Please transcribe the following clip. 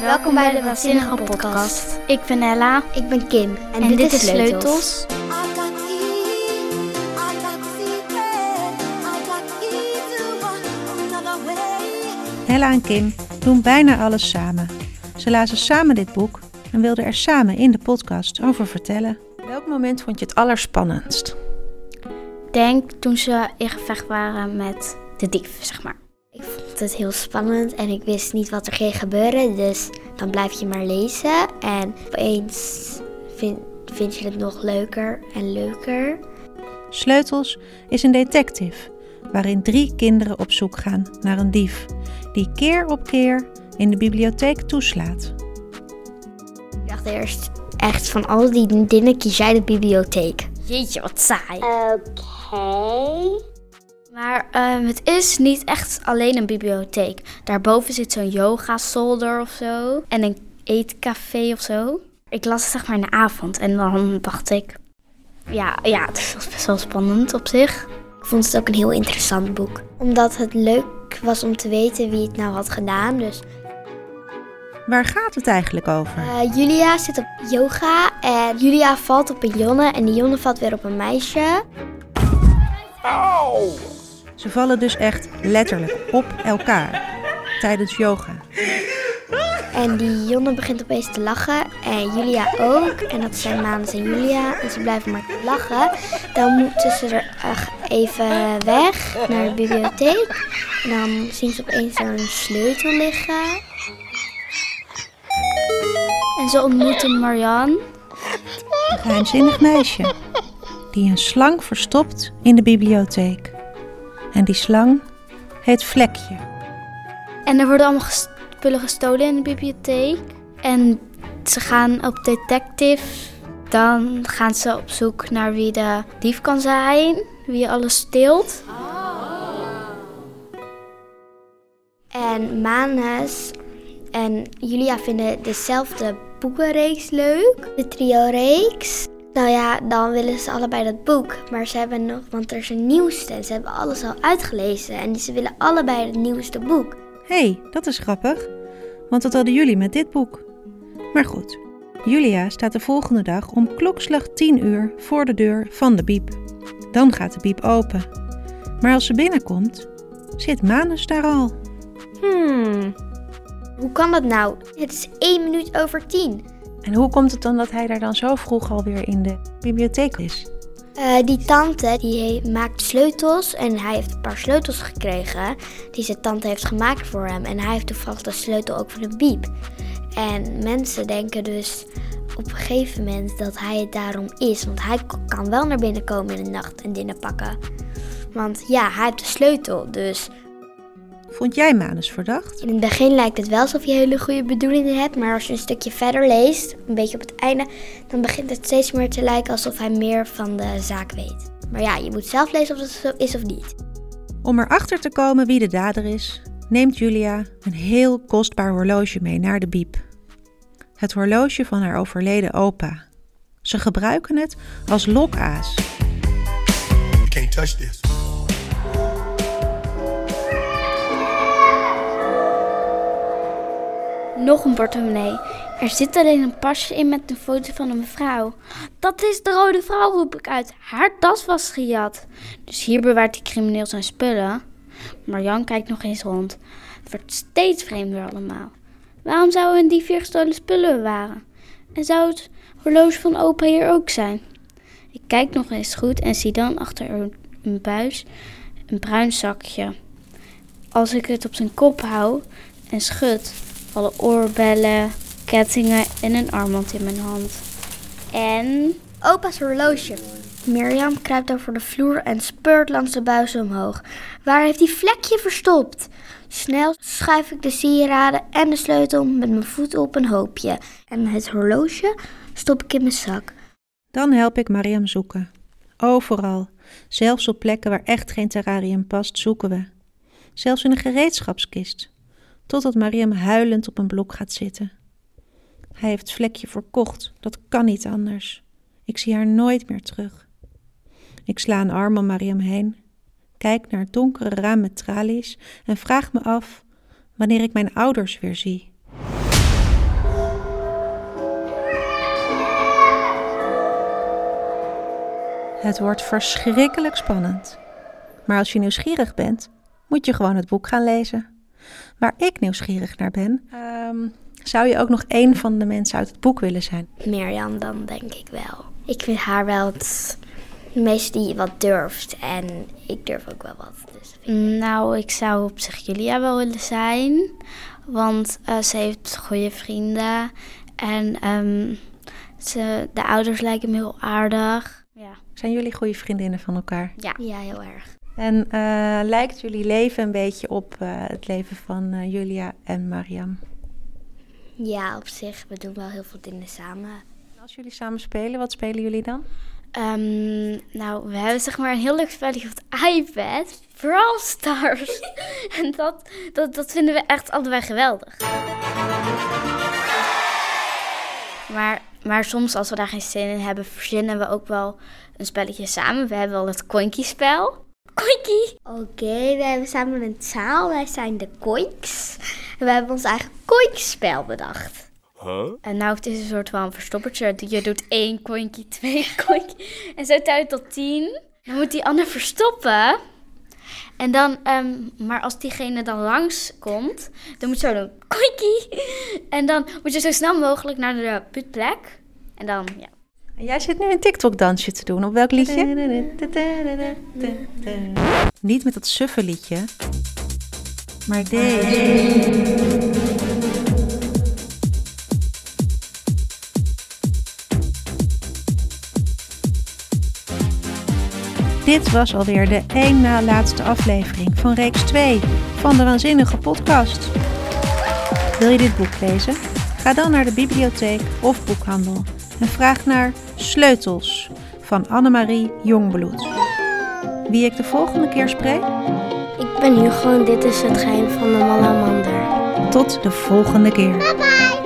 Welkom bij de Waanzinnige Podcast. Ik ben Ella. Ik ben Kim. En, dit, is Sleutels. Ella en Kim doen bijna alles samen. Ze lazen samen dit boek en wilden er samen in de podcast over vertellen. Welk moment vond je het allerspannendst? Denk toen ze in gevecht waren met de dief, zeg maar. Het heel spannend en ik wist niet wat er ging gebeuren. Dus dan blijf je maar lezen. En opeens vind, vind je het nog leuker en leuker. Sleutels is een detective waarin drie kinderen op zoek gaan naar een dief die keer op keer in de bibliotheek toeslaat. Ik dacht eerst echt van al die dingen kies jij de bibliotheek. Jeetje, wat saai. Oké. Ehm, het is niet echt alleen een bibliotheek. Daarboven zit zo'n yoga-zolder of zo. En een eetcafé of zo. Ik las het zeg maar in de avond. En dan dacht ik... Ja, ja, het was best wel spannend op zich. Ik vond het ook een heel interessant boek. Omdat het leuk was om te weten wie het nou had gedaan. Dus Waar gaat het eigenlijk over? eh, Julia zit op yoga en Julia valt op een jonne en die jonne valt weer op een meisje. Ze vallen dus echt letterlijk op elkaar tijdens yoga. En die jonne begint opeens te lachen en Julia ook. En dat zijn Manus en Julia en ze blijven maar lachen. Dan moeten ze er even weg naar de bibliotheek. En dan zien ze opeens zo'n sleutel liggen. En ze ontmoeten Marianne. Een geheimzinnig meisje die een slang verstopt in de bibliotheek. En die slang heet Vlekje. En er worden allemaal spullen gestolen in de bibliotheek. En ze gaan op detective. Dan gaan ze op zoek naar wie de dief kan zijn. Wie alles steelt. En Manus en Julia vinden dezelfde boekenreeks leuk. De trio-reeks. Nou ja, dan willen ze allebei dat boek. Maar ze hebben nog, want er is een nieuwste. En ze hebben alles al uitgelezen. En ze willen allebei het nieuwste boek. Hé, hey, dat is grappig, want dat hadden jullie met dit boek. Maar goed, Julia staat de volgende dag om klokslag 10 uur voor de deur van de biep. Dan gaat de biep open. Maar als ze binnenkomt, zit Manus daar al. Hmm, hoe kan dat nou? Het is één minuut over tien. En hoe komt het dan dat hij daar dan zo vroeg alweer in de bibliotheek is? Eh, die tante die maakt sleutels en hij heeft een paar sleutels gekregen die zijn tante heeft gemaakt voor hem. En hij heeft toevallig de sleutel ook van de biep. En mensen denken dus op een gegeven moment dat hij het daarom is. Want hij kan wel naar binnen komen in de nacht en dingen pakken. Want ja, hij heeft de sleutel. Dus Vond jij Manus verdacht? in het begin lijkt het wel alsof je hele goede bedoelingen hebt. Maar als je een stukje verder leest, een beetje op het einde, dan begint het steeds meer te lijken alsof hij meer van de zaak weet. Maar ja, je moet zelf lezen of het zo is of niet. Om erachter te komen wie de dader is, neemt Julia een heel kostbaar horloge mee naar de biep. Het horloge van haar overleden opa. Ze gebruiken het als lokaas. You can't touch this. Nog een portemonnee. Er zit alleen een pasje in met een foto van een mevrouw. Dat is de rode vrouw, roep ik uit. Haar tas was gejat. Dus hier bewaart die crimineel zijn spullen. Marjan kijkt nog eens rond. Het wordt steeds vreemder allemaal. Waarom zou een dief gestolen spullen bewaren? En zou het horloge van opa hier ook zijn? Ik kijk nog eens goed en zie dan achter een buis een bruin zakje. Als ik het op zijn kop hou en schud, vallen oorbellen, kettingen en een armband in mijn hand. En Opa's horloge. Mirjam kruipt over de vloer en speurt langs de buis omhoog. Waar heeft die vlekje verstopt? Snel schuif ik de sieraden en de sleutel met mijn voeten op een hoopje. En het horloge stop ik in mijn zak. Dan help ik Mariam zoeken. Overal, zelfs op plekken waar echt geen terrarium past, zoeken we. Zelfs in een gereedschapskist, totdat Mariam huilend op een blok gaat zitten. Hij heeft vlekje verkocht, dat kan niet anders. Ik zie haar nooit meer terug. Ik sla een arm om Mariam heen, kijk naar het donkere raam met tralies en vraag me af wanneer ik mijn ouders weer zie. Het wordt verschrikkelijk spannend. Maar als je nieuwsgierig bent, moet je gewoon het boek gaan lezen. Waar ik nieuwsgierig naar ben, ehm, zou je ook nog één van de mensen uit het boek willen zijn? Mirjam dan denk ik wel. Ik vind haar wel het meest die wat durft. En ik durf ook wel wat. Dus Nou, ik zou op zich Julia wel willen zijn. Want eh, ze heeft goede vrienden. En ehm, ze, de ouders lijken me heel aardig. Ja. Zijn jullie goede vriendinnen van elkaar? Ja. ja, heel erg. En eh, lijkt jullie leven een beetje op eh, het leven van eh, Julia en Mariam? Ja, op zich. We doen wel heel veel dingen samen. Als jullie samen spelen, wat spelen jullie dan? Ehm, nou, we hebben zeg maar een heel leuk spelletje op het iPad. Brawl Stars. en dat, dat, dat vinden we echt allebei geweldig. Maar, maar soms als we daar geen zin in hebben, verzinnen we ook wel een spelletje samen. We hebben wel het Koinkie-spel. Oké, we hebben samen een taal. Wij zijn de Koiks. En we hebben ons eigen Koiks-spel bedacht. En nou, het is een soort van verstoppertje. Je doet één koinkie, twee koinkie. En zo tel je tot tien. Dan moet die ander verstoppen. En dan, ehm, maar als diegene dan langskomt, dan moet je zo doen, koinkie. En dan moet je zo snel mogelijk naar de putplek. En dan, ja. En jij zit nu een TikTok-dansje te doen. Op welk liedje? Niet met dat suffe liedje, maar deze. Dit was alweer de één na laatste aflevering van reeks 2 van de Waanzinnige Podcast. Wil je dit boek lezen? Ga dan naar de bibliotheek of boekhandel en vraag naar Sleutels van Annemarie Jongbloed. Wie ik de volgende keer spreek? Ik ben Hugo en dit is het geheim van de Malamander. Tot de volgende keer. Bye!